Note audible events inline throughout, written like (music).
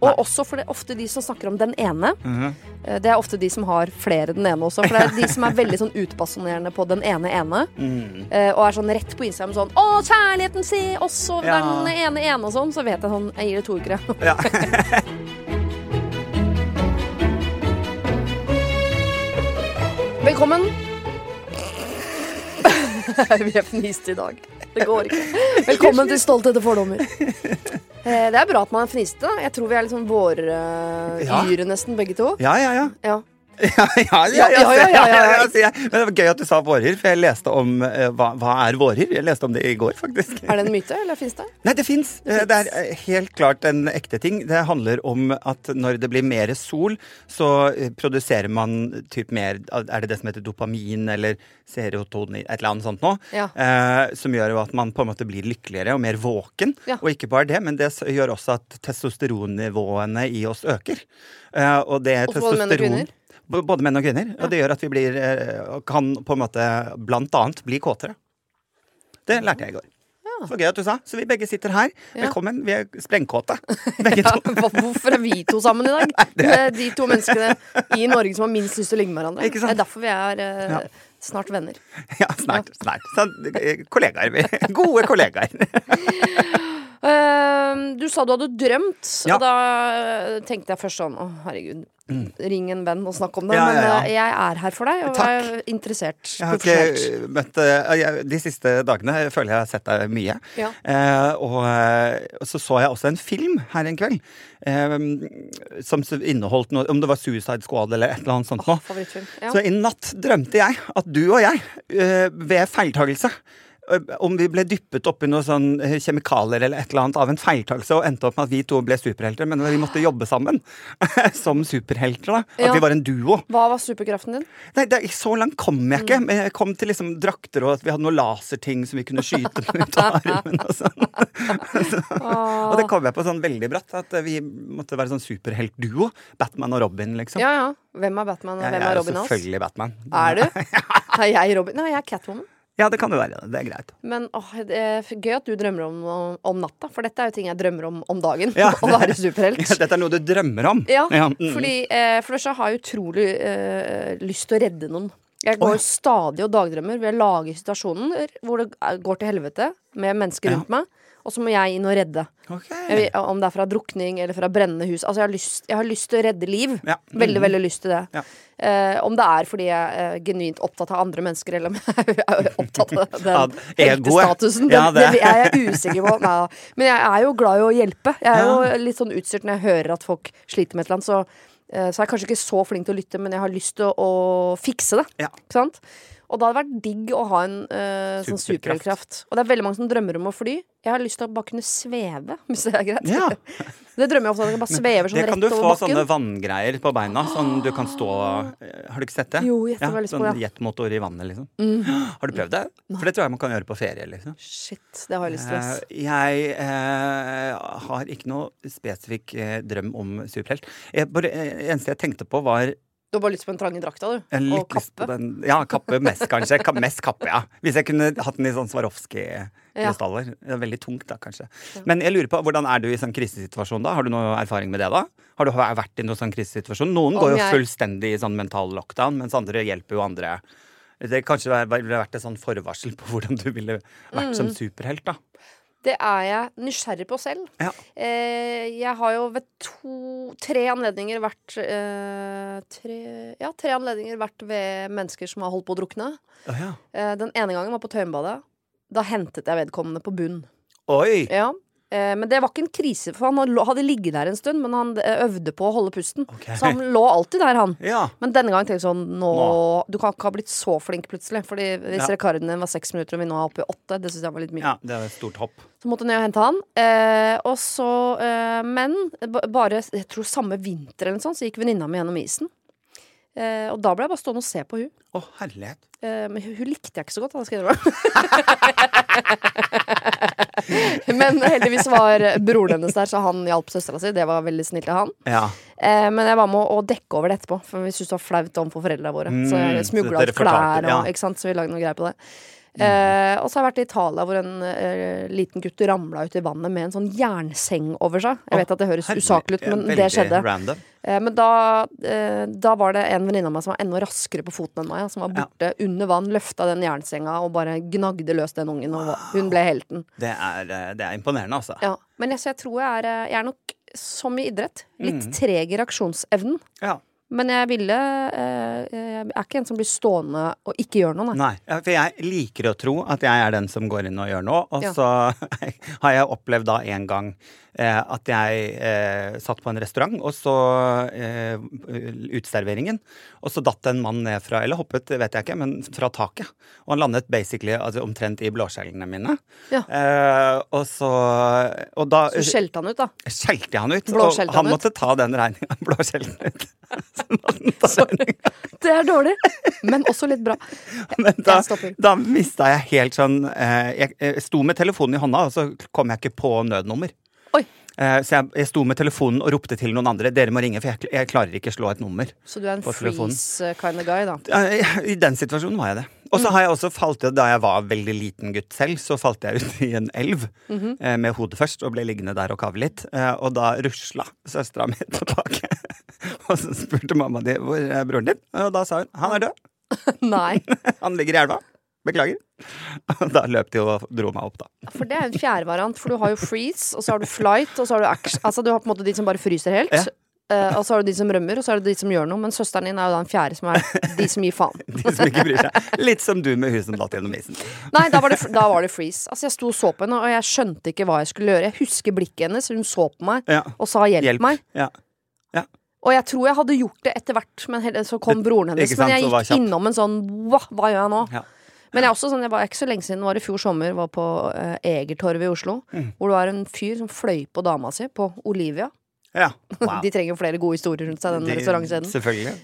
Og Nei. også for det er ofte de som snakker om den ene. Mm -hmm. Det er ofte de som har flere den ene også. For det er de som er veldig sånn utbasonerende på den ene ene. Mm. Og er sånn rett på Instagram sånn 'Å, kjærligheten, se også Ja. den ene ene' og sånn. Så vet jeg sånn Jeg gir det to uker. (laughs) Ja. Velkommen. (laughs) Vi er fniste i dag. Det går ikke. (laughs) Velkommen til Stolthet og fordommer. Eh, Det er bra at man er fniste. Jeg tror vi er litt sånn våryre Ja. nesten, begge to. ja, ja, ja. Ja. Ja, ja, ja. Men det var gøy at du sa vårhyr, for jeg leste om eh, hva, hva er vårhyr? Jeg leste om det i går, faktisk. Er det en myte, eller fins det? Nei, det fins. Det er eh, helt klart en ekte ting. Det handler om at når det blir mer sol, så eh, produserer man typ mer Er det det som heter dopamin eller serotonin, et eller annet sånt noe? Ja. Eh, som gjør jo at man på en måte blir lykkeligere og mer våken. Ja. Og ikke bare det, men det gjør også at testosteronnivåene i oss øker. Eh, og det og testosteron Både menn og kvinner. Og det gjør at vi blir, eh, kan på en måte blant annet bli kåtere. Det lærte jeg i går. Så gøy at du sa. Så vi begge sitter her. Ja. Velkommen. Vi er sprengkåte. (laughs) Begge to. Hvorfor er vi to sammen i dag? (laughs) Det er de to menneskene i Norge som har minst lyst til å ligge med hverandre. Det er derfor vi er eh, Ja. snart venner. (laughs) Ja, snart. snart. Så, eh, kollegaer, vi. Gode kollegaer. Eh, du sa du hadde drømt, Ja. og da eh, tenkte jeg først sånn Å, herregud, ring en venn og snakk om det. Ja, Men ja, ja. eh, jeg er her for deg, og Takk. er interessert Jeg har ikke møtt eh, De siste dagene jeg føler jeg har sett deg mye. Eh, og, så så jeg også en film her en kveld. Eh, som inneholdt noe Om det var Suicide Squad eller et eller annet sånt noe. Så i natt drømte jeg at du og jeg, eh, ved feiltagelse om vi ble dyppet oppi noen sånn eh, kjemikalier eller et eller annet av en feiltagelse og endte opp med at vi to ble superhelter, men vi måtte jobbe sammen (laughs) som superhelter. da At Ja. vi var en duo. Hva var superkraften din? Nei, det, Så langt kom jeg Mm. ikke. Men jeg kom til liksom drakter og at vi hadde noen laserting som vi kunne skyte ut av armen. Og sånn. (laughs) Og det kom jeg på sånn veldig bratt. At vi måtte være sånn superheltduo. Batman og Robin, liksom. Ja, ja. Hvem er Batman, og hvem er er jo Robin House? selvfølgelig Batman. Er du? (laughs) Er jeg Robin? Nei, jeg er Catwoman. Ja, det kan jo være. Det er greit. Men åh, det er gøy at du drømmer om, om natta, for dette er jo ting jeg drømmer om om dagen. Ja. (laughs) Å være superhelt. (laughs) Dette er noe du drømmer om. Ja, mm. fordi eh, for det første har jeg utrolig eh, lyst til å redde noen. Jeg går oh, ja. stadig og dagdrømmer ved å lage situasjoner hvor det går til helvete med mennesker Ja. rundt meg, og så må jeg inn og redde. Okay. Jeg om det er fra drukning eller fra brennende hus. Altså, jeg har lyst, jeg har lyst til å redde liv. Ja. Veldig, Mhm. veldig lyst til det. Ja. Eh, om det er fordi jeg er genuint opptatt av andre mennesker, eller om (laughs) jeg er opptatt av den heltestatusen. Ja, det, det- jeg er jeg usikker på. Nei. Men jeg er jo glad i å hjelpe. Jeg er jo litt sånn utstyrt når jeg hører at folk sliter med et eller annet. Så, eh, så er jeg kanskje ikke så flink til å lytte, men jeg har lyst til å, å fikse det. Ja. Ikke sant? Og da hadde vært digg å ha en uh, sånn Superkraft. Og det er veldig mange som drømmer om å fly. Jeg har lyst til å bare kunne sveve, (laughs) hvis det er greit. Ja. (laughs) Det drømmer jeg ofte om. At jeg bare svever sånn Det kan du få sånne vanngreier på beina, sånn du kan stå Har du ikke sett det? Jo, ja, sånn det. Mm. jetmotor i vannet, liksom. Har du prøvd det? For det tror jeg man kan gjøre på ferie, liksom. Shit, det har jeg lyst til. ass. Eh, Jeg eh, har ikke noe spesifikk eh, drøm om superhelt. Jeg bare, eh, eneste jeg tenkte på, var Du har bare lyst på den trange drakta, du. Og kappe. Ja, kappe mest, kanskje. Ka mest kappe, ja. Hvis jeg kunne hatt den i sånn Swarovski-krystaller. Er veldig tungt, da, kanskje. Men jeg lurer på, hvordan er du i sånn krisesituasjon, da? Har du noe erfaring med det, da? Har du vært i noen sånn krisesituasjon? Noen Om går jo jeg- fullstendig i sånn mental lockdown, mens andre hjelper jo andre. Det kanskje ville vært et sånn forvarsel på hvordan du ville vært Mm. som superhelt, da. Det er jeg nysgjerrig på selv. Ja. Eh, jeg har jo ved to Tre anledninger vært eh, tre, Ja, tre anledninger vært ved mennesker som har holdt på å drukne. Å, ja. Eh, den ene gangen var på Tøyenbadet. Da hentet jeg vedkommende på bunn. Oi! Ja. Eh, men det var ikke en krise, for han hadde- ligget der en stund, men han eh, øvde på å holde pusten. Okay. Så han lå alltid der, han. Ja. Men denne gangen tenkte jeg sånn nå, Nå. Du kan ikke ha blitt så flink plutselig. Fordi hvis Ja. rekorden din var seks minutter, og vi nå er oppe i åtte, det syns jeg var litt mye. ja, det er et stort hopp. Så måtte jeg ned og hente han. Eh, og så, eh, men bare jeg tror samme vinter eller noe sånt, så gikk venninna mi gjennom isen. Eh, og da ble jeg bare stående og se på hun Å, herlighet. Eh, men hun, hun likte jeg ikke så godt, da, skal jeg innrømme. (laughs) men heldigvis var broren hennes der, så han hjalp søstera si. Det var veldig snilt av han. Ja. Eh, men jeg var med å dekke over det etterpå, for vi syntes det var flaut overfor foreldra våre. så Mm, jeg så smugla ut klær og ja. ikke sant, så vi lagde noe greier på det. Eh, og så har jeg vært i Italia hvor en eh, liten gutt ramla ut i vannet med en sånn jernseng over seg. Jeg vet at det høres usaklig ut, men det skjedde. Eh, men da, eh, da var det en venninne av meg som var enda raskere på foten enn meg. Som var borte under vann, løfta den jernsenga og bare gnagde løs den ungen. Og hun ble helten. Det er, eh, det er imponerende, altså. Ja. Men jeg, så jeg tror jeg er eh, Jeg er nok, som i idrett, litt Mm. treg i reaksjonsevnen. Ja. Men jeg ville eh, Jeg er ikke en som blir stående og ikke gjør noe, nei. Nei, for jeg liker å tro at jeg er den som går inn og gjør noe. Og Ja. så (laughs) har jeg opplevd da en gang eh, at jeg eh, satt på en restaurant, og så eh, Uteserveringen. Og så datt en mann ned fra Eller hoppet, vet jeg ikke, men fra taket. Og han landet basically altså, omtrent i blåskjellene mine. Ja. Eh, og så Og da Så skjelte han ut, da. skjelte jeg han ut. Blåskjelte og han han ut? måtte ta den regninga. (laughs) Blåskjelten ut. (laughs) Det er dårlig, men også litt bra. Men da, da mista jeg helt sånn eh, Jeg, jeg sto med telefonen i hånda, og så kom jeg ikke på nødnummer. Oi. Eh, så jeg, jeg sto med telefonen og ropte til noen andre. Dere må ringe, for jeg, jeg klarer ikke slå et nummer. Så du er en freeze kind of guy, da. Eh, I den situasjonen var jeg det. Og Mm. så har jeg også falt ut, da jeg var veldig liten gutt selv, så falt jeg ut (laughs) i en elv mm -hmm. med hodet først, og ble liggende der og kave litt. Eh, og da rusla søstera mi (laughs) tilbake. (laughs) og så spurte mamma di hvor er broren din, og da sa hun han er død. (laughs) Nei. (laughs) Han ligger i elva. Beklager. Da løp de og dro meg opp, da. For det er en fjerde for du har jo freeze, og så har du flight, og så har du action. Altså du har på en måte de som bare fryser helt. Ja. Uh, og så har du de som rømmer, og så er det de som gjør noe. Men søsteren din er jo den fjerde, som er de som gir faen. De som ikke bryr seg. Litt som du med huset som datt gjennom isen. Nei, da var, det, da var det freeze. Altså Jeg sto og så på henne, og jeg skjønte ikke hva jeg skulle gjøre. Jeg husker blikket hennes, hun så på meg Ja. og sa 'hjelp, Hjelp. meg'. Ja. Og jeg tror jeg hadde gjort det etter hvert, men så kom broren hennes. sant, Men jeg gikk innom en sånn hva, hva gjør jeg nå? Ja. Men jeg er også sånn, jeg var ikke så lenge siden, det var i fjor sommer, var på eh, Egertorvet i Oslo. Mm. Hvor det var en fyr som fløy på dama si, på Olivia. ja. Wow. (laughs) De trenger jo flere gode historier rundt seg, den De- restaurantkjeden.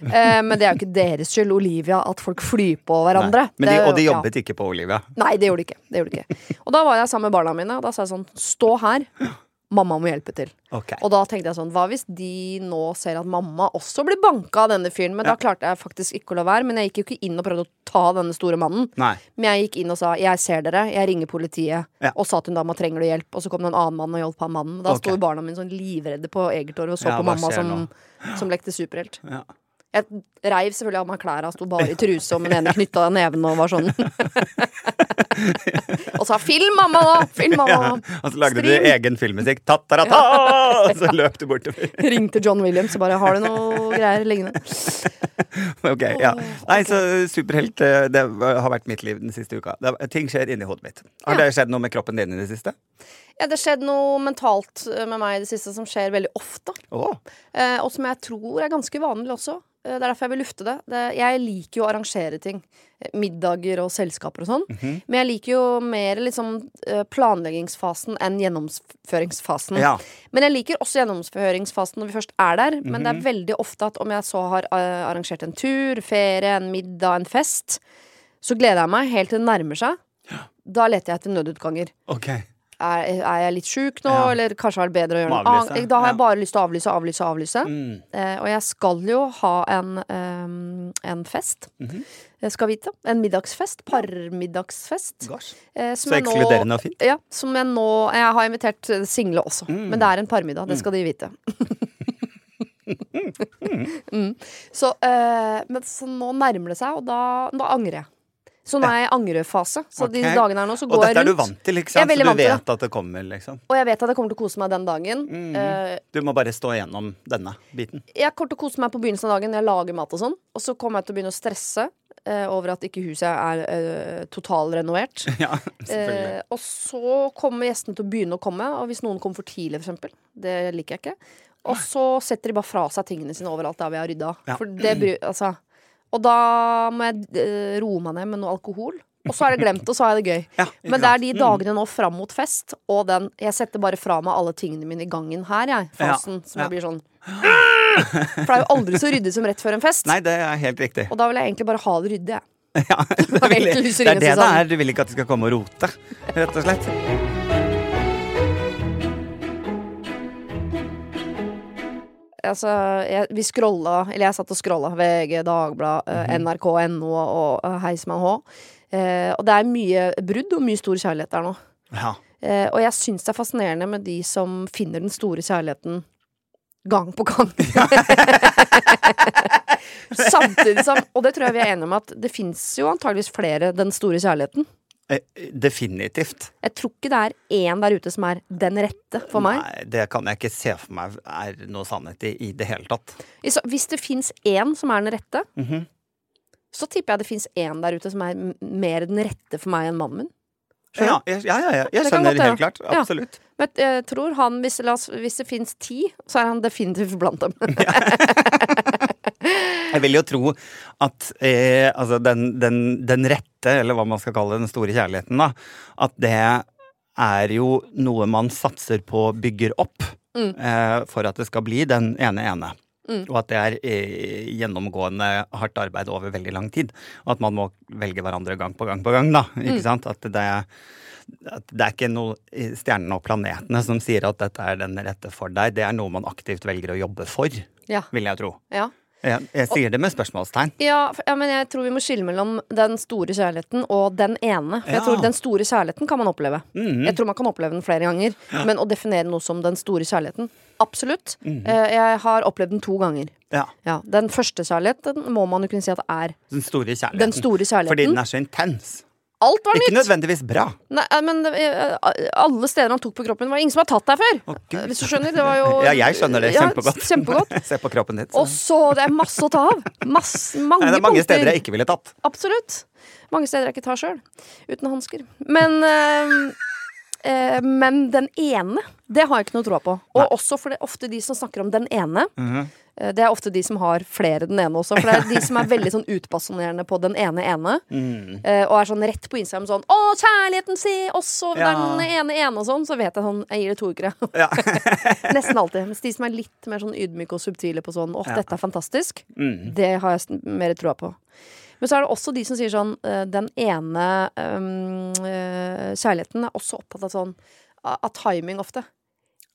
(laughs) Eh, men det er jo ikke deres skyld, Olivia, at folk flyr på hverandre. Men de, Det- og de ja. jobbet ikke på Olivia. Nei, det gjorde de ikke. Det gjorde de ikke. Og da var jeg sammen med barna mine, og da sa jeg sånn Stå her. (gasps) Mamma må hjelpe til. Okay. Og da tenkte jeg sånn, hva hvis de nå ser at mamma også blir banka av denne fyren? Men Ja. da klarte jeg faktisk ikke å la være. Men jeg gikk jo ikke inn og prøvde å ta denne store mannen. Nei. Men jeg gikk inn og sa 'jeg ser dere, jeg ringer politiet', Ja. og sa til en dame 'trenger du hjelp', og så kom det en annen mann og hjalp han mannen. Da okay. sto barna mine sånn livredde på Egertorget og så Ja, på mamma som, som lekte superhelt. Ja. Jeg reiv selvfølgelig av meg klærne, sto bare i truse og med den ene knytta neven og var sånn. (laughs) og sa 'film mamma nå', film mamma Ja. Og så lagde du egen filmmusikk. Ta-ta-ta-ta! (laughs) Og så løp du bortover. Ringte John Williams og bare 'har du noe greier liggende'? (laughs) Ok, ja. Nei, så superhelt, eh, det har vært mitt liv den siste uka. Det, ting skjer inni hodet mitt. Har det skjedd noe med kroppen din i det siste? Ja, det skjedde noe mentalt eh, med meg i det siste som skjer veldig ofte. Oh. Eh, og som jeg tror er ganske vanlig også. Eh, det er derfor jeg vil lufte det. det. Jeg liker jo å arrangere ting. Eh, Middager og selskaper og sånn. Mhm. Men jeg liker jo mer liksom planleggingsfasen enn gjennomføringsfasen. Ja. Men jeg liker også gjennomføringsfasen når vi først er der. Men det Mhm. er veldig ofte at om jeg så har arrangert en tur, ferie, en middag, en fest, så gleder jeg meg helt til det nærmer seg. Ja. Da leter jeg etter nødutganger. ok. Er, er jeg litt sjuk nå, Ja. eller kanskje er det bedre å gjøre noe annet? Da har jeg bare lyst til å avlyse, avlyse, avlyse. Mm. Eh, og jeg skal jo ha en, um, en fest. Mhm. Jeg skal vite. En middagsfest. Parmiddagsfest. Eh, Så ekskluderende og fint. Ja, som jeg nå Jeg har invitert eh, single også, Mm. men det er en parmiddag. Det skal de vite. (laughs) mm. Så, eh, men så nå nærmer det seg, og da, da angrer jeg. Så nå er jeg i angrefase. Så okay. disse dagene her nå så går Og dette er du vant til, ikke Jeg sant? Så du vant til at det kommer, liksom. Og jeg vet at jeg kommer til å kose meg den dagen. Mm. Uh, Du må bare stå igjennom denne biten. jeg kommer til å kose meg på begynnelsen av dagen. Jeg lager mat og sånn. Og så kommer jeg til å begynne å stresse uh, over at ikke huset er uh, totalrenovert. (laughs) Ja, selvfølgelig. Eh, og så kommer gjestene til å begynne å komme, og hvis noen kommer for tidlig, for eksempel. Det liker jeg ikke. Og så setter de bare fra seg tingene sine overalt der vi har rydda. Ja. For det bryr altså. Og da må jeg eh, roe meg ned med noe alkohol. Og så er det glemt, og så har jeg det gøy. Ja, Men det er de Mm. dagene nå fram mot fest, og den Jeg setter bare fra meg alle tingene mine i gangen her, jeg. Fasen. Som ja. jeg blir sånn For det er jo aldri så ryddig som rett før en fest. Nei, det er helt riktig. Og da vil jeg egentlig bare ha det ryddig, jeg. (laughs) Ja, (laughs) det, vil, det er det det er. Du vil ikke at de skal komme og rote, rett og slett. Altså, jeg, vi scrolla, eller jeg satt og scrolla VG, Dagbladet, mm eh, NRK.no og og Heisman H. Eh, og det er mye brudd og mye stor kjærlighet der nå. Ja. Eh, og jeg syns det er fascinerende med de som finner den store kjærligheten gang på gang. (laughs) Samtidig som Og det tror jeg vi er enige om at det fins jo antageligvis flere Den store kjærligheten. Eh, Definitivt. Jeg tror ikke det er én der ute som er den rette for meg. Nei, det kan jeg ikke se for meg er noe sannhet i i det hele tatt. Hvis det fins én som er den rette, Mhm. så tipper jeg det fins én der ute som er mer den rette for meg enn mannen min. Ja, ja, ja, ja, jeg skjønner godt helt klart. Ja. Absolutt. Men jeg tror han, hvis, oss, hvis det fins ti, så er han definitivt blant dem. (laughs) (laughs) Jeg vil jo tro at eh, altså den, den, den rette, eller hva man skal kalle den store kjærligheten, da, at det er jo noe man satser på bygger opp Mm. eh, for at det skal bli den ene ene. Mm. Og at det er eh, gjennomgående hardt arbeid over veldig lang tid. Og at man må velge hverandre gang på gang på gang, da. Ikke Mm. sant? At det, at det er ikke noe stjernene og planetene som sier at dette er den rette for deg. Det er noe man aktivt velger å jobbe for, Ja. vil jeg tro. ja. Jeg, jeg sier det med spørsmålstegn. Ja, ja, men jeg tror vi må skille mellom den store kjærligheten og den ene. For jeg Ja. tror Den store kjærligheten kan man oppleve. Mhm. Jeg tror man kan oppleve den flere ganger. Men å definere noe som den store kjærligheten Absolutt. Mm -hmm. Jeg har opplevd den to ganger. Ja. Ja, Den første kjærligheten må man jo kunne si at er Den store kjærligheten. den store kjærligheten. Fordi den er så intens. Alt var nytt. Ikke nødvendigvis bra. Nei, men eh, alle steder han tok på kroppen, var det ingen som har tatt der før! Oh. Hvis du skjønner. Det var jo Ja, jeg skjønner det Ja, kjempegodt. kjempegodt. (laughs) Se på kroppen ditt. Og så Det er masse å ta av! Masse, mange, Nei, det er mange punkter. steder jeg ikke ville tatt. Absolutt. Mange steder jeg ikke tar sjøl. Uten hansker. Men eh, Men den ene, det har jeg ikke noe tro på. Og Nei. også for det er ofte de som snakker om den ene. Mm -hmm. Det er ofte de som har flere den ene også. For det er de som er veldig sånn utbasjonerende på den ene ene. Mm. eh, Og er sånn rett på Instagram sånn 'Å, kjærligheten, si også Ja. den ene ene', og sånn. Så vet jeg sånn Jeg gir det to uker, jeg. Ja. (laughs) Nesten alltid. Mens de som er litt mer sånn ydmyke og subtile på sånn 'Å, Ja. dette er fantastisk', Mm. det har jeg mer troa på. Men så er det også de som sier sånn eh, Den ene um, kjærligheten er også opptatt av sånn av timing ofte.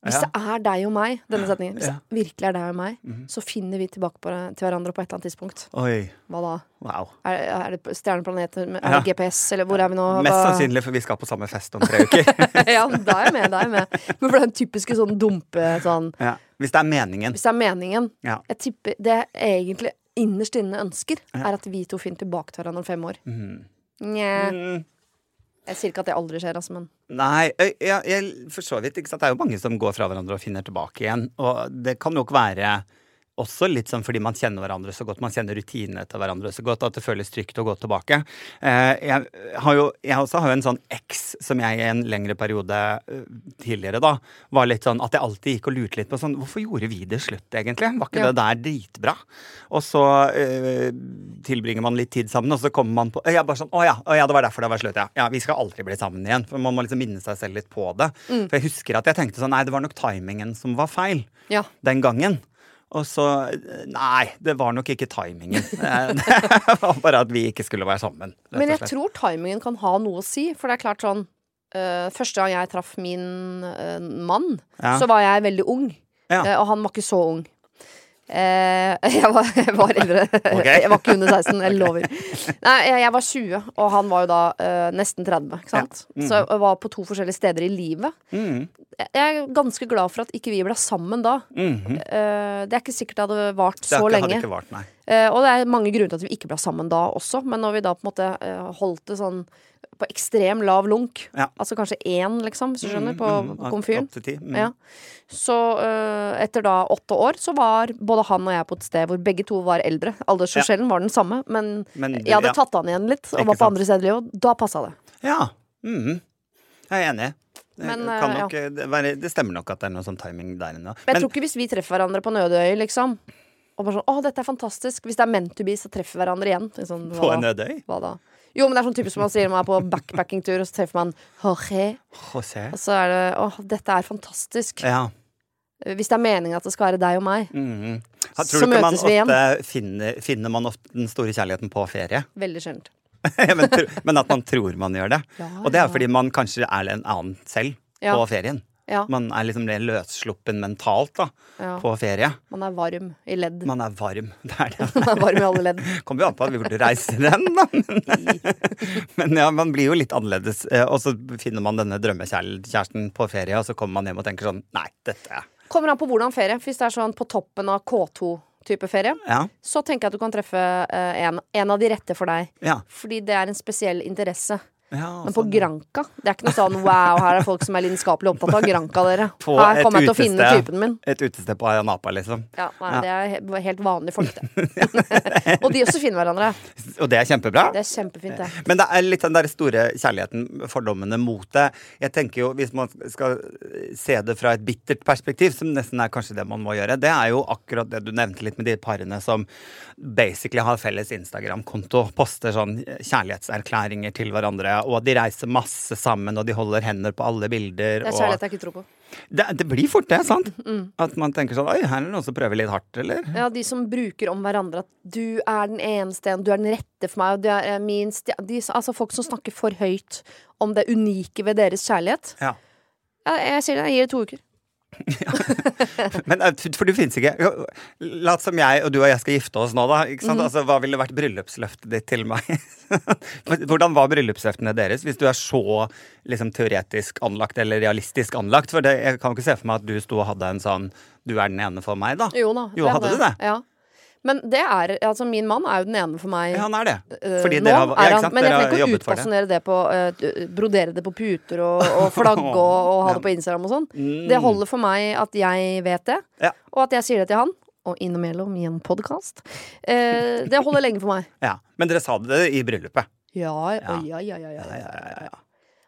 Hvis det er deg og meg, denne setningen, hvis det virkelig er deg og meg, Mhm. så finner vi tilbake på, til hverandre på et eller annet tidspunkt. Oi. Hva da? Wow. Er, er det stjerneplaneter? Er Ja. det GPS? Eller hvor er vi nå? Mest sannsynlig, for vi skal på samme fest om tre uker. (laughs) ja, da er jeg med. Da er jeg med. Men for den typiske sånn dumpe sånn ja. Hvis det er meningen. Hvis det er meningen Ja. Jeg tipper det er egentlig innerst inne ønsker, er at vi to finner tilbake til hverandre om fem år. Mm. Nja. Mm. Jeg sier ikke at det aldri skjer, altså, men Nei, jeg, jeg for så vidt. Ikke sant? Det er jo mange som går fra hverandre og finner tilbake igjen. Og det kan jo ikke være også litt sånn fordi man kjenner hverandre så godt, man kjenner rutinene til hverandre så godt, at det føles trygt å gå tilbake. Eh, jeg, har jo, jeg også har jo en sånn X som jeg i en lengre periode eh, tidligere da, var litt sånn at jeg alltid gikk og lurte litt på sånn Hvorfor gjorde vi det slutt, egentlig? Var ikke Ja. det der dritbra? Og så øh, tilbringer man litt tid sammen, og så kommer man på Jeg bare sånn Å ja, å ja, det var derfor det var slutt, ja. ja. Vi skal aldri bli sammen igjen. For man må liksom minne seg selv litt på det. Mm. For jeg husker at jeg tenkte sånn Nei, det var nok timingen som var feil ja. den gangen. Og så Nei, det var nok ikke timingen. (laughs) Det var bare at vi ikke skulle være sammen. Men jeg tror timingen kan ha noe å si, for det er klart sånn uh, Første gang jeg traff min uh, mann, Ja. så var jeg veldig ung. Ja. Uh, og han var ikke så ung. Eh, (laughs) jeg, var, jeg var eldre. (laughs) Okay. (laughs) Jeg var ikke under 16, jeg lover. Nei, jeg, var 20, og han var jo da uh, nesten 30. Ikke sant? Ja. Mm. Så jeg var på to forskjellige steder i livet. Mm. Jeg er ganske glad for at ikke vi ble sammen da. Mhm. uh, det er ikke sikkert det hadde vart Det så hadde lenge. ikke vart. Eh, og det er mange grunner til at vi ikke ble sammen da også, men når vi da på en måte holdt det sånn på ekstrem lav lunk, Ja. altså kanskje én, liksom, hvis du skjønner, på, Mm, på komfyren. Mm. ja. så uh, etter da åtte år så var både han og jeg på et sted hvor begge to var eldre. Aldersforskjellen var den samme, men, Men du- jeg hadde ja. tatt han igjen litt og Ikke var på sant. andre steder i livet, og da passa det. Ja. Mm. Jeg er enig. Det, Men, kan eh, nok, eh, det, det stemmer nok at det er noe sånn timing der inne. Men jeg tror ikke hvis vi treffer hverandre på Nødøy, liksom, og bare sånn 'Å, dette er fantastisk'. Hvis det er meant to be, så treffer vi hverandre igjen. Liksom, på en Nødøy? Hva da? Jo, men det er sånn typisk som man sier man er på backpackingtur, og så treffer man Jorge. José. Og så er det åh, dette er fantastisk. Ja. Hvis det er meningen at det skal være deg og meg. Mm. Så Tror du ikke man møtes vi igjen. ofte finner, finner man ofte den store kjærligheten på ferie? (laughs) Veldig sjeldent. men, tro, men at man tror man gjør det. Ja, Og det er ja. fordi man kanskje er en annen selv Ja. på ferien. Ja. Man er liksom løssluppen mentalt da, Ja. på ferie. Man er varm i ledd. Man er varm. (laughs) Det er det. Man er varm i alle ledd. (laughs) Kommer jo an på at vi burde reise den, da. (laughs) Men ja, man blir jo litt annerledes. eh, Og så finner man denne drømmekjæresten på ferie, og så kommer man hjem og tenker sånn Nei, dette er Kommer an på hvordan ferie. Hvis det er sånn på toppen av K2-type ferie, Ja. så tenker jeg at du kan treffe eh, en, en av de rette for deg. Ja. Fordi det er en spesiell interesse. Ja Men på sånn. Granka Det er ikke noe sånn wow, her er folk som er lidenskapelig opptatt av Granka, dere. På Her kommer jeg til å finne typen min. Et utested på Ayanapa, liksom. Ja, nei, Ja. Det er helt vanlige folk, det. (laughs) og de også finner hverandre. Og det er kjempebra. Det er kjempefint, det. Men det er litt den der store kjærligheten, fordommene mot det. Jeg tenker jo, Hvis man skal se det fra et bittert perspektiv, som nesten er kanskje det man må gjøre, det er jo akkurat det du nevnte litt med de parene som basically har felles Instagram-konto, poster sånn kjærlighetserklæringer til hverandre, og de reiser masse sammen, og de holder hender på alle bilder. Det er kjærlighet jeg ikke tror på. det, det blir fort det, sant? At man tenker sånn Oi, her er det noen som prøver litt hardt, eller? Ja, de som bruker om hverandre at du er den eneste, du er den rette for meg, og du er min de, Altså folk som snakker for høyt om det unike ved deres kjærlighet. Ja. Ja, jeg sier det, jeg gir det to uker. (laughs) Men, eh, for du finnes ikke Lat som jeg og du og jeg skal gifte oss nå, da. Sant? altså, hva ville vært bryllupsløftet ditt til meg? (laughs) Hvordan var bryllupsløftene deres, hvis du er så liksom, teoretisk anlagt eller realistisk anlagt? For det, jeg kan jo ikke se for meg at du sto og hadde en sånn 'du er den ene for meg', da. Jo da. Jo, hadde du det? Ja. Men det er Altså, min mann er jo den ene for meg. Ja, han er det. eh, Fordi dere har, ja, sant? men jeg trenger ikke å utbasunere det på uh, Brodere det på puter og, og (laughs) flagge og, og ha det på Instagram og sånn. Det holder for meg at jeg vet det, Mm. Ja. og at jeg sier det til han. Og innimellom i en podkast. Uh, det holder lenge for meg. (laughs) Ja. Men dere sa det i bryllupet. Ja, Ja. ja, ja, ja, ja, Ja.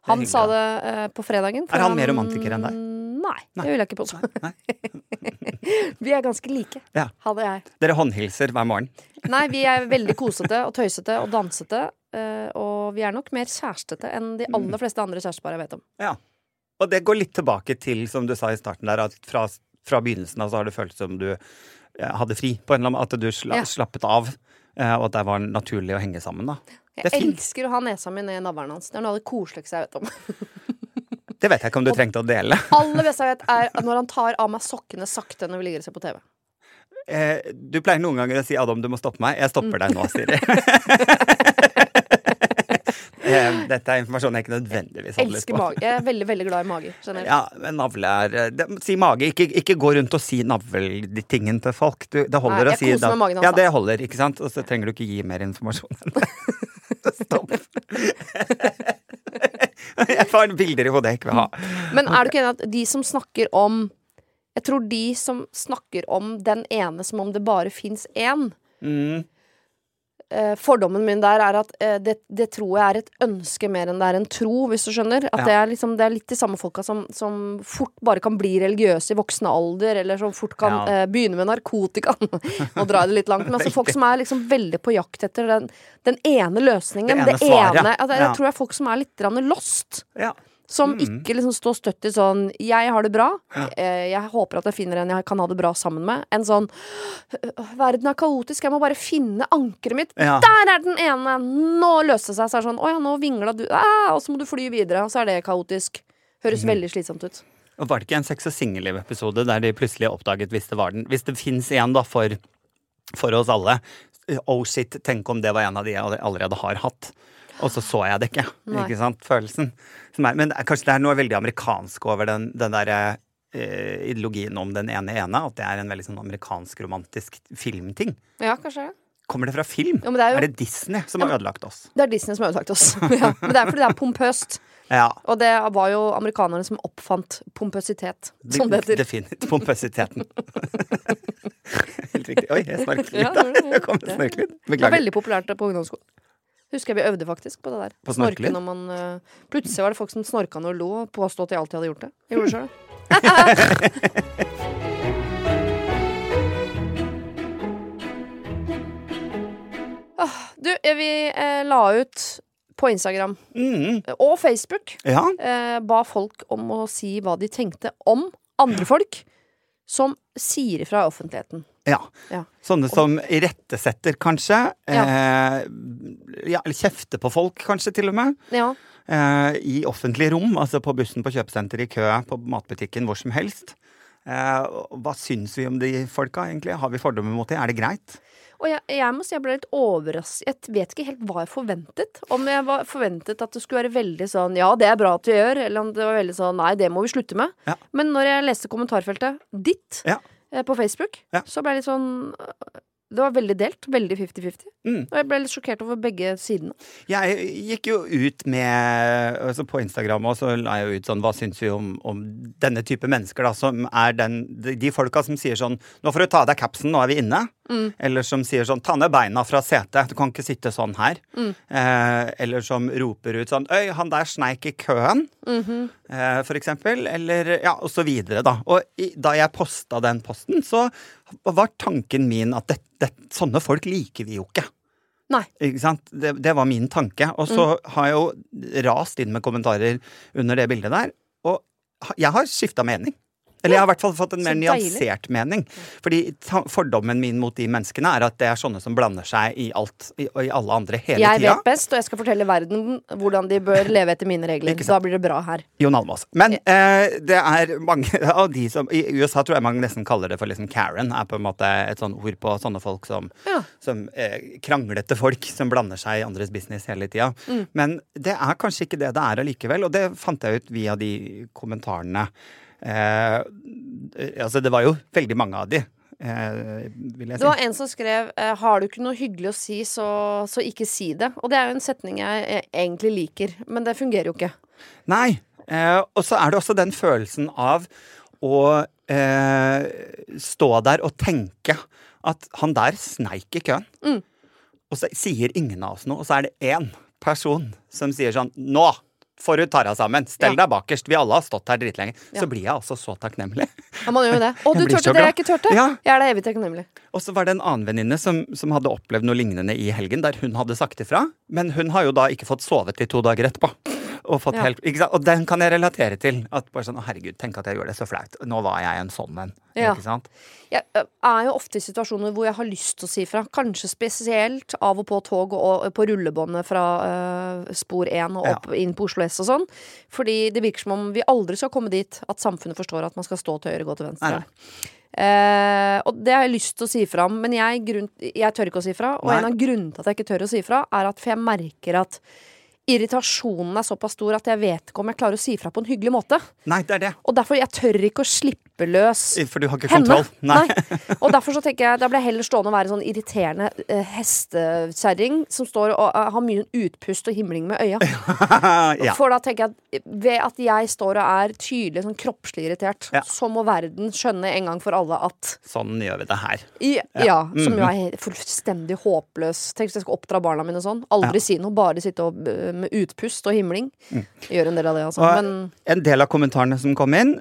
Han sa det uh, på fredagen. Er han mer romantiker enn deg? Nei, Nei. det vil jeg ikke påstå. (laughs) Vi er ganske like, Ja. han og jeg. Dere håndhilser hver morgen. Nei, vi er veldig kosete og tøysete og dansete. eh, og vi er nok mer kjærestete enn de Mm. aller fleste andre kjærestepar jeg vet om. Ja. Og det går litt tilbake til, som du sa i starten der, at fra, fra begynnelsen av så har det føltes som du hadde fri, på en eller annen At du sla, Ja. slappet av, eh, og at det var naturlig å henge sammen, da. Jeg er elsker å ha nesa mi ned i navlen hans. Det er noe av det koseligste jeg vet om. (laughs) Det vet jeg ikke om du trengte å dele. Aller beste jeg vet, er når han tar av meg sokkene sakte når vi ligger og ser på TV. Eh, du pleier noen ganger å si 'Adam, du må stoppe meg'. Jeg stopper deg nå, Siri. (laughs) Eh, Dette er informasjon jeg ikke nødvendigvis hadde lyst på. mage. Jeg er veldig, veldig glad i mage. Ja, men navle er eh, det, Si mage. Ikke, ikke gå rundt og si navletingen til folk. Du, det holder Nei, å si med magen Ja, det holder, ikke sant? Og så trenger du ikke gi mer informasjon enn det. (laughs) Stopp. (laughs) (laughs) jeg får bilder i hodet jeg ikke vil ha. Men er du ikke enig at de som snakker om Jeg tror de som snakker om den ene som om det bare fins én Mm. Eh, Fordommen min der er at eh, det, det tror jeg er et ønske mer enn det er en tro, hvis du skjønner. At Ja. det, er liksom, det er litt de samme folka som, som fort bare kan bli religiøse i voksen alder, eller som fort kan Ja. eh, begynne med narkotika (laughs) og dra det litt langt. Men altså folk som er liksom veldig på jakt etter den, den ene løsningen. Det ene svaret, ene, altså, Jeg tror det er folk som er litt lost. Ja. Som Mm. ikke liksom står støtt i sånn 'jeg har det bra', ja. jeg håper at jeg finner en jeg kan ha det bra sammen med. En sånn 'verden er kaotisk, jeg må bare finne ankeret mitt'. Ja. Der er den ene! Nå løste det seg. Så er det sånn 'å ja, nå vingla du', ah, og så må du fly videre. Og så er det kaotisk. Høres Mm. veldig slitsomt ut. Og var det ikke en sex og singelliv-episode der de plutselig oppdaget hvis det var den Hvis det fins en, da, for, for oss alle. Oh shit, tenk om det var en av de jeg allerede har hatt. Og så så jeg det ikke. Ikke sant? Følelsen. Som er, men kanskje det er noe veldig amerikansk over den, den derre eh, ideologien om den ene ene. At det er en veldig sånn amerikansk-romantisk filmting. Ja, kanskje det. Kommer det fra film? Ja, det er jo- er det Disney som har ødelagt oss? Det er Disney som har ødelagt oss. (laughs) ja, men det er fordi det er pompøst. Ja. Og det var jo amerikanerne som oppfant pompøsitet, som det heter. Definitivt. Pompøsiteten. (laughs) Helt riktig. Oi, jeg snorket litt. der. det kom en snorkelyd. Beklager. Det var veldig populært på ungdomsskolen. Husker jeg vi øvde faktisk på det der. På snorkelyd? Uh, eh, Plutselig var det folk som snorka når de lo, og påstod at de alltid hadde gjort det. Jeg gjorde det sjøl. (laughs) du, eh, vi eh, la ut på Instagram Mm, og Facebook ja. eh, ba folk om å si hva de tenkte om andre folk som sier ifra i offentligheten. Ja. Ja. Sånne som irettesetter, kanskje. Ja. Eh, ja, eller kjefter på folk, kanskje, til og med. Ja. Eh, I offentlig rom, altså på bussen, på kjøpesenteret, i kø, på matbutikken, hvor som helst. Eh, hva syns vi om de folka, egentlig? Har vi fordommer mot dem? Er det greit? Og jeg, jeg må si jeg ble litt overrasket. Jeg vet ikke helt hva jeg forventet. Om jeg var forventet at det skulle være veldig sånn ja, det er bra at du gjør, eller om det var veldig sånn nei, det må vi slutte med. Ja. Men når jeg leste kommentarfeltet ditt Ja. eh, på Facebook, Ja. så ble jeg litt sånn Det var veldig delt. Veldig 50-50. Mm. Og jeg ble litt sjokkert over begge sidene. Jeg gikk jo ut med altså På Instagram og så la jeg jo ut sånn Hva syns vi om, om denne type mennesker, da, som er den De, folka som sier sånn Nå får du ta av deg capsen, nå er vi inne. Eller som sier sånn Ta ned beina fra setet, du kan ikke sitte sånn her. Eh, eller som roper ut sånn Øy, han der sneik i køen. eh, for eksempel. Eller ja, og så videre, da. Og i, da jeg posta den posten, så var tanken min at det, det, sånne folk liker vi jo ikke. Nei. Ikke sant? Det, det var min tanke. Og så har jeg jo rast inn med kommentarer under det bildet der. Og jeg har skifta mening. Eller jeg har i hvert fall fått en mer nyansert mening. Fordi fordommen min mot de menneskene er at det er sånne som blander seg i alt i, i alle andre hele Jeg tida. vet best, og jeg skal fortelle verden hvordan de bør leve etter mine regler. Da blir det bra her. Jon Almaas. Men eh, det er mange (laughs) av de som I USA tror jeg mange nesten kaller det for liksom Karen. Er på en måte et sånn ord på sånne folk som, Ja. som eh, kranglete folk som blander seg i andres business hele tida. Mm. Men det er kanskje ikke det det er allikevel, og det fant jeg ut via de kommentarene. Eh, altså, det var jo veldig mange av de, eh, vil jeg Det var en som skrev eh, 'Har du ikke noe hyggelig å si, så, så ikke si det'. Og det er jo en setning jeg jeg egentlig liker, men det fungerer jo ikke. Nei. Eh, og så er det også den følelsen av å eh, stå der og tenke at han der sneik i køen. Mm. Og så sier ingen av oss noe, og så er det én person som sier sånn Nå får du ta deg sammen. Stell deg bakerst. Vi alle har stått her dritlenge. Så blir jeg altså så takknemlig. Ja, man gjør jo det. Å, (laughs) du turte det jeg ikke turte? Ja. Jeg er da evig takknemlig. Og så var det en annen venninne som, som hadde opplevd noe lignende i helgen, der hun hadde sagt ifra. Men hun har jo da ikke fått sovet i to dager etterpå. Og, fått Ja. helt, og den kan jeg relatere til. At bare sånn, å herregud, tenk at jeg gjorde det så flaut. Nå var jeg en sånn en. Ja. Ikke sant? Jeg er jo ofte i situasjoner hvor jeg har lyst til å si fra. Kanskje spesielt av og på tog og på rullebåndet fra uh, spor 1 og Ja. opp inn på Oslo S og sånn. Fordi det virker som om vi aldri skal komme dit at samfunnet forstår at man skal stå til høyre, gå til venstre. Nei, Eh, og det har jeg lyst til å si fra om, men jeg, grunn, jeg tør ikke å si fra. Og Nei. en av grunnene til at jeg ikke tør å si fra, er at for jeg merker at irritasjonen er såpass stor at jeg vet ikke om jeg klarer å si fra på en hyggelig måte. Nei, det er det. Og derfor jeg tør ikke å slippe løs For du har ikke kontroll. Nei. Og derfor så tenker jeg Da blir jeg heller stående og være sånn irriterende uh, hestekjerring som står og uh, har mye utpust og himling med øya. (laughs) ja. For da tenker jeg at ved at jeg står og er tydelig sånn kroppslig irritert, Ja. så må verden skjønne en gang for alle at Sånn gjør vi det her. i, ja, som Mhm. jo er fullstendig håpløs. Tenk hvis jeg skal oppdra barna mine sånn. Aldri si noe, bare sitte og, uh, med utpust og himling. Gjør en del av det, altså. Mm. Men en del av kommentarene som kom inn,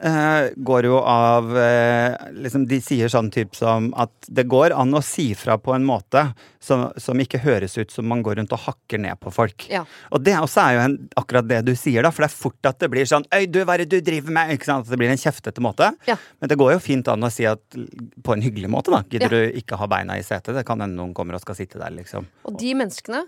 går jo av eh, liksom De sier sånn type som at det går an å si fra på en måte som, som ikke høres ut som man går rundt og hakker ned på folk. Ja. Og det også er jo en, akkurat det du sier, da, for det er fort at det blir sånn Øy, du, hva er det du driver med? Ikke sant? At det blir en kjeftete måte. Ja. Men det går jo fint an å si at på en hyggelig måte, da. Gidder Ja. du ikke ha beina i setet? Det kan hende noen kommer og skal sitte der, liksom. Og de menneskene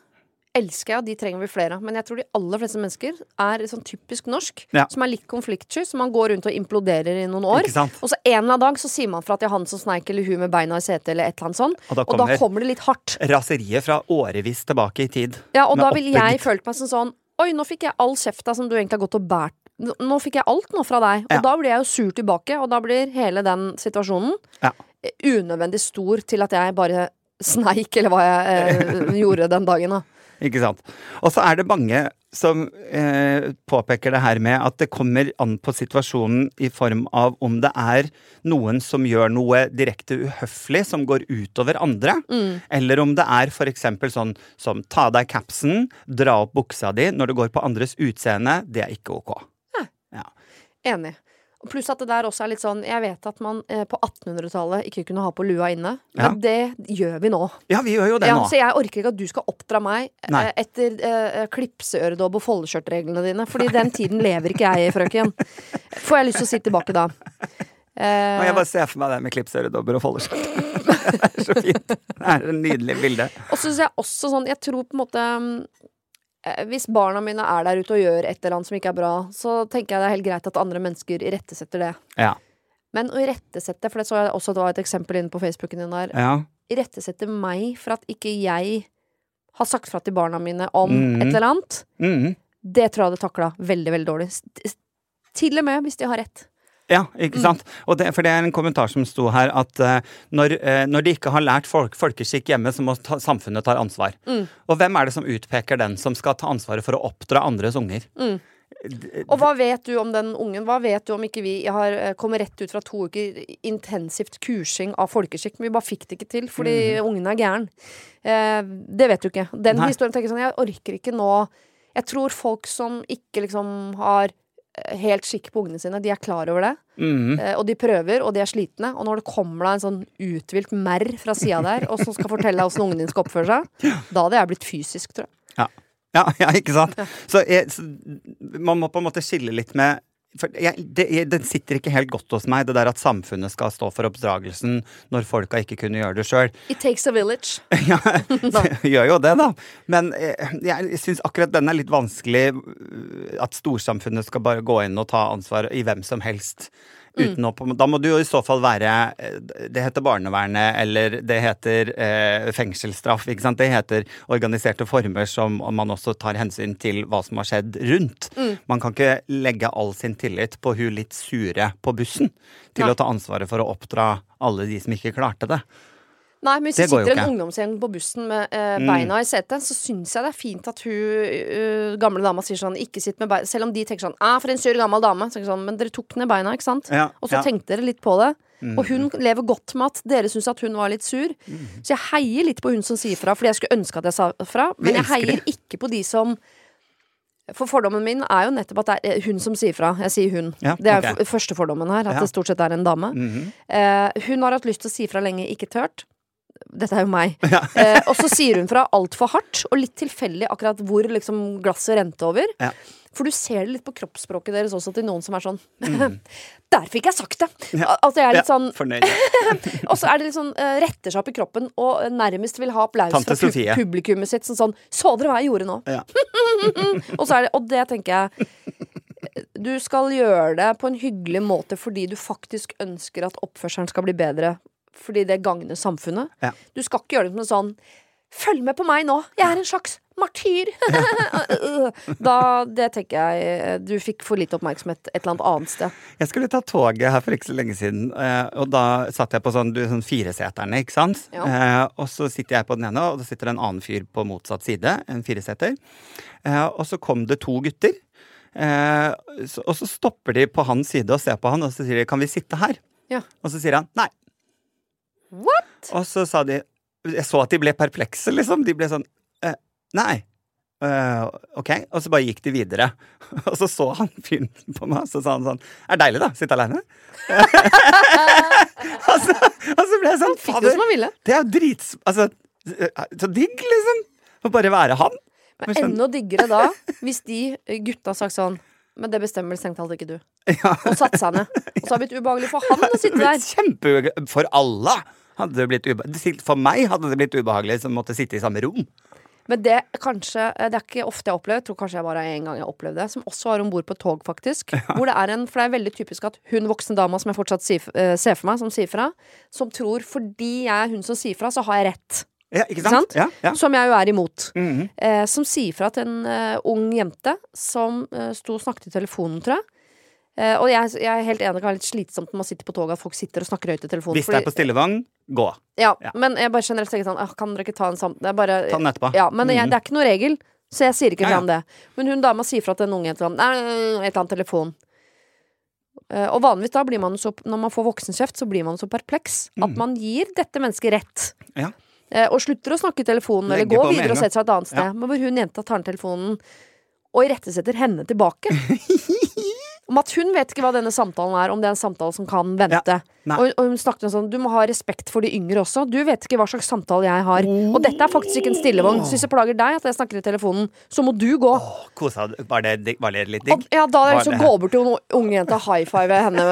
elsker jeg, og de trenger vi flere av. Men jeg tror de aller fleste mennesker er sånn typisk norsk, Ja. som er litt konfliktsky, som man går rundt og imploderer i noen år. Og så en eller annen dag så sier man fra at det er han som sneik, eller hun med beina i setet, eller et eller annet sånt. Og da Og da kommer- kommer det litt hardt. Raseriet fra årevis tilbake i tid. Ja, og da ville jeg følt meg som sånn Oi, nå fikk jeg all kjefta som du egentlig har gått og båret. Nå fikk jeg alt nå fra deg. Og Ja. da blir jeg jo sur tilbake, og da blir hele den situasjonen Ja. unødvendig stor til at jeg bare sneik, eller hva jeg eh, (laughs) gjorde den dagen, da. Ikke sant. Og så er det mange som eh, påpeker det her med at det kommer an på situasjonen i form av om det er noen som gjør noe direkte uhøflig som går utover andre, eller om det er f.eks. sånn som ta av deg capsen, dra opp buksa di når det går på andres utseende. Det er ikke ok. Ja. Enig. Pluss at det der også er litt sånn Jeg vet at man eh, på 1800-tallet ikke kunne ha på lua inne, Ja. men det gjør vi nå. ja, vi gjør jo det Ja, nå. så jeg orker ikke at du skal oppdra meg eh, etter eh, klipseøredobb og foldeskjørtreglene dine, Fordi den tiden lever ikke jeg i, frøken. Får jeg lyst til å si tilbake da. Eh, jeg bare ser for meg det med klipsøredobber og foldeskjørt. (laughs) det er så fint. Det er et nydelig bilde. Og så syns jeg også sånn Jeg tror på en måte eh, Hvis barna mine er der ute og gjør et eller annet som ikke er bra, så tenker jeg det er helt greit at andre mennesker irettesetter det. Ja. Men å irettesette, for det så jeg også det var et eksempel inne på Facebooken din der, ja. irettesette meg for at ikke jeg har sagt fra til barna mine om Mhm. et eller annet, Mhm. det tror jeg hadde takla veldig, veldig dårlig. Til og med hvis de har rett. Ja, ikke sant? Og det, for det er en kommentar som sto her, at uh, når, uh, når de ikke har lært folk, folkeskikk hjemme, så må ta, samfunnet ta ansvar. Og hvem er det som utpeker den som skal ta ansvaret for å oppdra andres unger? Og hva vet du om den ungen? Hva vet du om ikke vi har eh, kommet rett ut fra to uker intensivt kursing av folkeskikk? Men vi bare fikk det ikke til fordi ungen er gæren. Eh, det vet du ikke. Den Nei. historien tenker jeg sånn, jeg orker ikke nå Jeg tror folk som ikke liksom har helt skikk på ungene sine, de er klar over det. Mm. Og de prøver, og de er slitne. Og når det kommer da en sånn uthvilt merr fra sida der, og som skal fortelle deg åssen ungene dine skal oppføre seg, da hadde jeg blitt fysisk, tror jeg. Ja. Ja, (laughs) ja, ikke sant? Så, jeg, så man må på en måte skille litt med jeg, det, Den sitter ikke helt godt hos meg, det der at samfunnet skal stå for oppdragelsen når folka ikke kunne gjøre det sjøl. It takes a village. (laughs) Ja, (laughs) gjør jo det, da. Men jeg, jeg syns akkurat den er litt vanskelig. øh, At storsamfunnet skal bare gå inn og ta ansvar i hvem som helst. Uten å, da må du jo i så fall være eh, Det heter barnevernet, eller det heter eh, fengselsstraff. ikke sant? Det heter organiserte former som man også tar hensyn til hva som har skjedd rundt. Man kan ikke legge all sin tillit på hun litt sure på bussen til Nei. å ta ansvaret for å oppdra alle de som ikke klarte det. Nei, men hvis Det det sitter en ungdomsgjeng på bussen med eh, Mm. beina i setet, så syns jeg det er fint at hun uh, gamle dama sier sånn Ikke sitt med beina Selv om de tenker sånn ah, for en sur gammel dame. Så sånn, men dere tok ned beina, ikke sant? Ja, Og så ja. tenkte dere litt på det. Og hun lever godt med at dere syns at hun var litt sur. Mm. Så jeg heier litt på hun som sier fra, fordi jeg skulle ønske at jeg sa fra. Men jeg heier heier ikke på de som For fordommen min er jo nettopp at det er hun som sier fra. Jeg sier hun. Ja, det er første fordommen her, at Ja. det stort sett er en dame. Mhm. Eh, hun har hatt lyst til å si fra lenge, ikke tørt. Dette er jo meg. (laughs) Eh, og så sier hun fra altfor hardt, og litt tilfeldig akkurat hvor liksom glasset rente over. Ja. For du ser det litt på kroppsspråket deres også til noen som er sånn (laughs) Der fikk jeg sagt det! Ja. Altså, jeg er litt Ja, sånn fornøyd. (laughs) Og så er det litt sånn eh, retter seg opp i kroppen og nærmest vil ha applaus Tante fra Sofie. publikummet sitt. Sånn sånn Så dere hva jeg gjorde nå? Ja. og, så er det, og det tenker jeg Du skal gjøre det på en hyggelig måte fordi du faktisk ønsker at oppførselen skal bli bedre. Fordi det gagner samfunnet. Ja. Du skal ikke gjøre det som en sånn Følg med på meg nå! Jeg er en slags martyr! (laughs) da, det tenker jeg Du fikk for lite oppmerksomhet et eller annet annet sted. Jeg skulle ta toget her for ikke så lenge siden, eh, og da satt jeg på sånn, du, sånn fireseterne, ikke sant? Ja. Eh, og så sitter jeg på den ene, og da sitter det en annen fyr på motsatt side, en fireseter. Eh, og så kom det to gutter, eh, så, og så stopper de på hans side og ser på han, og så sier de 'kan vi sitte her'? Ja. Og så sier han 'nei'. What? Og så sa de Jeg så at de ble perplekse, liksom. De ble sånn eh, Nei. Uh, ok. Og så bare gikk de videre. (laughs) Og så så han fyren på meg, og så sa han sånn Er det deilig, da. Sitte aleine. (laughs) og, så, og så ble jeg sånn Fader, ville? det er jo drits... Altså, så digg, liksom. Å bare være han. Men enda diggere da, (laughs) hvis de eh, gutta har sagt sånn Men det bestemmer strengt talt ikke du. Ja. Og satt seg ned. Og så har det blitt ubehagelig for han å sitte der. Kjempe... For alle hadde det blitt ubehagelig. For meg hadde det blitt ubehagelig som måtte sitte i samme rom. Men det kanskje eh, Det er ikke ofte jeg har opplevd, jeg tror kanskje jeg bare en gang jeg har opplevd det, som også var om bord på tog, faktisk. (laughs) Hvor det er en For det er veldig typisk at hun voksne dama som jeg fortsatt si, eh, ser for meg, som sier fra, som tror fordi jeg er hun som sier fra, så har jeg rett. Ja, ikke Ikke sant? sant? Ja, ja. Som jeg jo er imot. Mhm. eh, som sier fra til en uh, ung jente som sto og snakket i telefonen, tror jeg. Eh, og jeg, jeg er helt enig, det kan være litt slitsomt når man sitter på toget at folk sitter og snakker høyt i telefonen. Hvis det er på stillevogn, gå. ja, ja. Men jeg bare generelt tenker sånn ah, Kan dere ikke ta en samtale? Bare Ta den etterpå. Ja, men jeg, det er ikke noe regel, så jeg sier ikke fra om det. Men hun dama sier fra til en ung jente sånn Nei, et eller annet telefon. Eh, og vanligvis da blir man så Når man får voksenkjeft, så blir man så perpleks at man gir dette mennesket rett. Mm. Ja. Eh, og slutter å snakke i telefonen, eller går videre og setter seg et annet sted. Ja. Men hvor hun jenta tar ned telefonen og irettesetter henne tilbake. (laughs) Om at hun vet ikke hva denne samtalen er, om det er en samtale som kan vente. Ja. og, og hun snakket om sånn Du må ha respekt for de yngre også. Du vet ikke hva slags samtale jeg har. Og dette er faktisk ikke en stillevogn. Så hvis det plager deg at jeg snakker i telefonen, så må du gå. Kosa? Var det, var det litt digg? ja, da hadde jeg Var lyst til å det- gå bort til noen unge jenter og high five henne.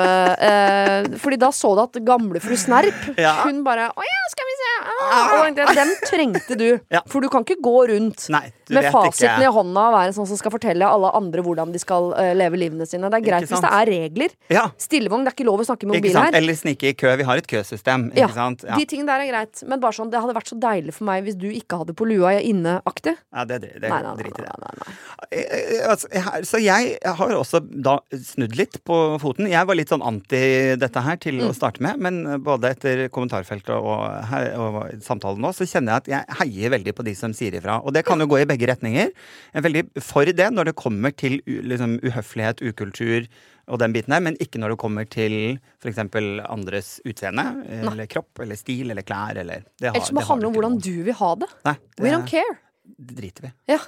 Eh, fordi da så du at gamlefru Snerp (laughs) Ja. Hun bare Å ja, skal vi se. Ah. Og den trengte du. (laughs) Ja. For du kan ikke gå rundt Nei, med fasiten fasiten i hånda og være sånn som skal fortelle alle andre hvordan de skal uh, leve livene sine. Det er greit hvis det er regler. Ja, Stillevogn, det er ikke lov å snakke i mobil her. Eller snike i kø. Vi har et køsystem. Ja, sant? Ja. De tingene der er greit. Men bare sånn, det hadde vært så deilig for meg hvis du ikke hadde på lua inne-aktig. Ja, det, det, det Nei, nei, nei, drit i det. nei, nei, nei. Eh, eh, Altså, jeg- så jeg har også da snudd litt på foten. Jeg var litt sånn anti dette her til Mm. å starte med, men både etter kommentarfeltet og, her, og samtalen nå, så kjenner jeg at jeg heier veldig på de som sier ifra. Og det kan jo gå i begge retninger. Jeg er veldig for det når det kommer til liksom, uhøflighet, ukultur og den biten her, men ikke når det kommer til f.eks. andres utseende, eller kropp, eller stil, eller klær, eller det har, Ellers må det handle om hvordan du vil ha det. Nei, We det, don't care. det driter vi. Ja.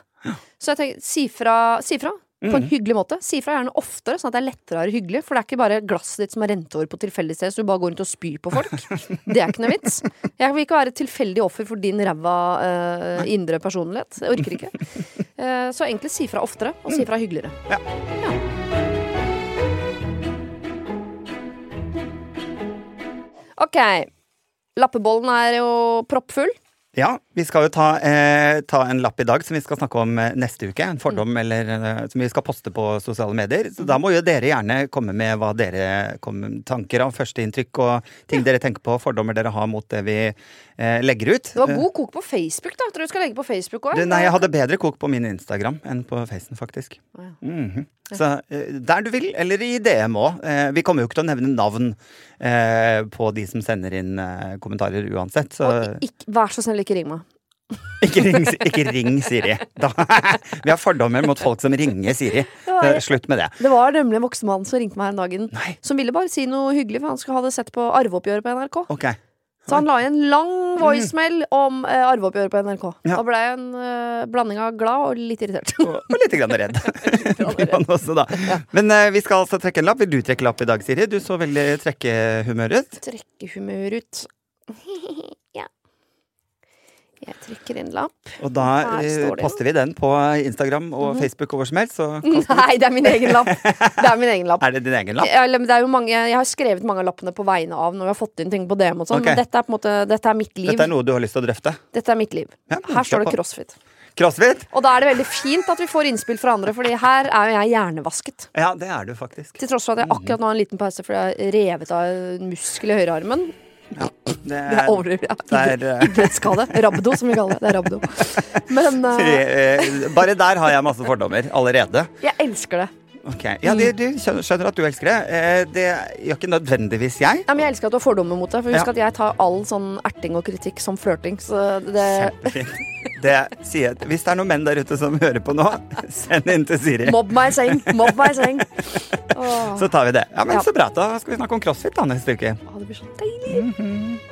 Så jeg tenker, si fra, si fra på Mm. en hyggelig måte. Si fra gjerne oftere, sånn at det er lettere å være hyggelig. For det er ikke bare glasset ditt som har rent over på tilfeldig sted, så du bare går rundt og spyr på folk. (laughs) Det er ikke noe vits. Jeg vil ikke være et tilfeldig offer for din ræva uh, indre personlighet. Jeg orker ikke. Uh, (laughs) så egentlig si fra oftere, og si fra hyggeligere. Ja. Ok. Lappebollen er jo proppfull. Ja, vi skal jo ta, eh, ta en lapp i dag som vi skal snakke om eh, neste uke. En fordom eller, eh, som vi skal poste på sosiale medier. Så da må jo dere gjerne komme med hva dere kommer med tanker av, førsteinntrykk og ting dere tenker på, fordommer dere har mot det vi eh, legger ut. Det var god kok på Facebook, da. Tror du skal legge på Facebook òg. Nei, jeg hadde bedre kok på min Instagram enn på Facen, faktisk. Oh, ja. Mhm. Så eh, der du vil, eller i DM òg. Eh, vi kommer jo ikke til å nevne navn eh, på de som sender inn eh, kommentarer uansett. Så Og ikk- vær så snill, ikke ring meg. Ikke ring, ikke ring Siri. Da, (laughs) vi har fordommer mot folk som ringer Siri. Ja, Eh, Slutt med det. Det var nemlig en voksen mann som ringte meg en dagen. Nei. Som ville bare si noe hyggelig, for han skulle ha det sett på arveoppgjøret på NRK. Okay. Så han la igjen en lang voicemail om eh, arveoppgjøret på NRK. Ja. Da ble jeg en eh, blanding av glad og litt irritert. Og, og litt grann redd. (laughs) (laughs) Også, da. Men eh, vi skal altså trekke en lapp. Vil du trekke lapp i dag, Siri? Du så veldig trekkehumør ut. Trekkehumør ut. Jeg trykker inn lapp. Og da eh, poster vi den på Instagram og Facebook og hvor som helst. Så (laughs) Nei, det er min egen lapp. Det er min egen lapp. (laughs) er det din egen lapp. Jeg, er mange, jeg har skrevet mange av lappene på vegne av når vi har fått inn ting på DM. og sånn okay. Men dette er måte Dette er mitt liv. Dette er noe du har lyst til å drøfte. Dette er mitt liv. Ja, Her står det crossfit. Crossfit? Og da er det veldig fint at vi får innspill fra andre, Fordi her er jo jeg hjernevasket. Ja, det er du faktisk. Til tross for at jeg akkurat nå har en liten pause fordi jeg har revet av en muskel i høyrearmen. Det Det er. Ja. det er, eh, Idrettsskade. Rabdo, som vi kaller det. Det er rabdo. Men (laughs) uh... eh, eh, bare der har jeg masse fordommer allerede. jeg elsker det. Ok, Ja, de, du skjønner, at du elsker det. Eh, Det gjør ikke nødvendigvis jeg. Ja, men jeg elsker at du har fordommer mot det. For husk Ja. at jeg tar all sånn erting og kritikk som flørting. Så det Kjempefint. (laughs) Det sier jeg. Hvis det er noen menn der ute som hører på nå, (laughs) send inn til Siri. Mobb meg i seng! Mobb meg i seng! Åh, (laughs) Så tar vi det. Ja, men Ja. Så bra. Da skal vi snakke om crossfit da neste uke. Åh, det blir så deilig.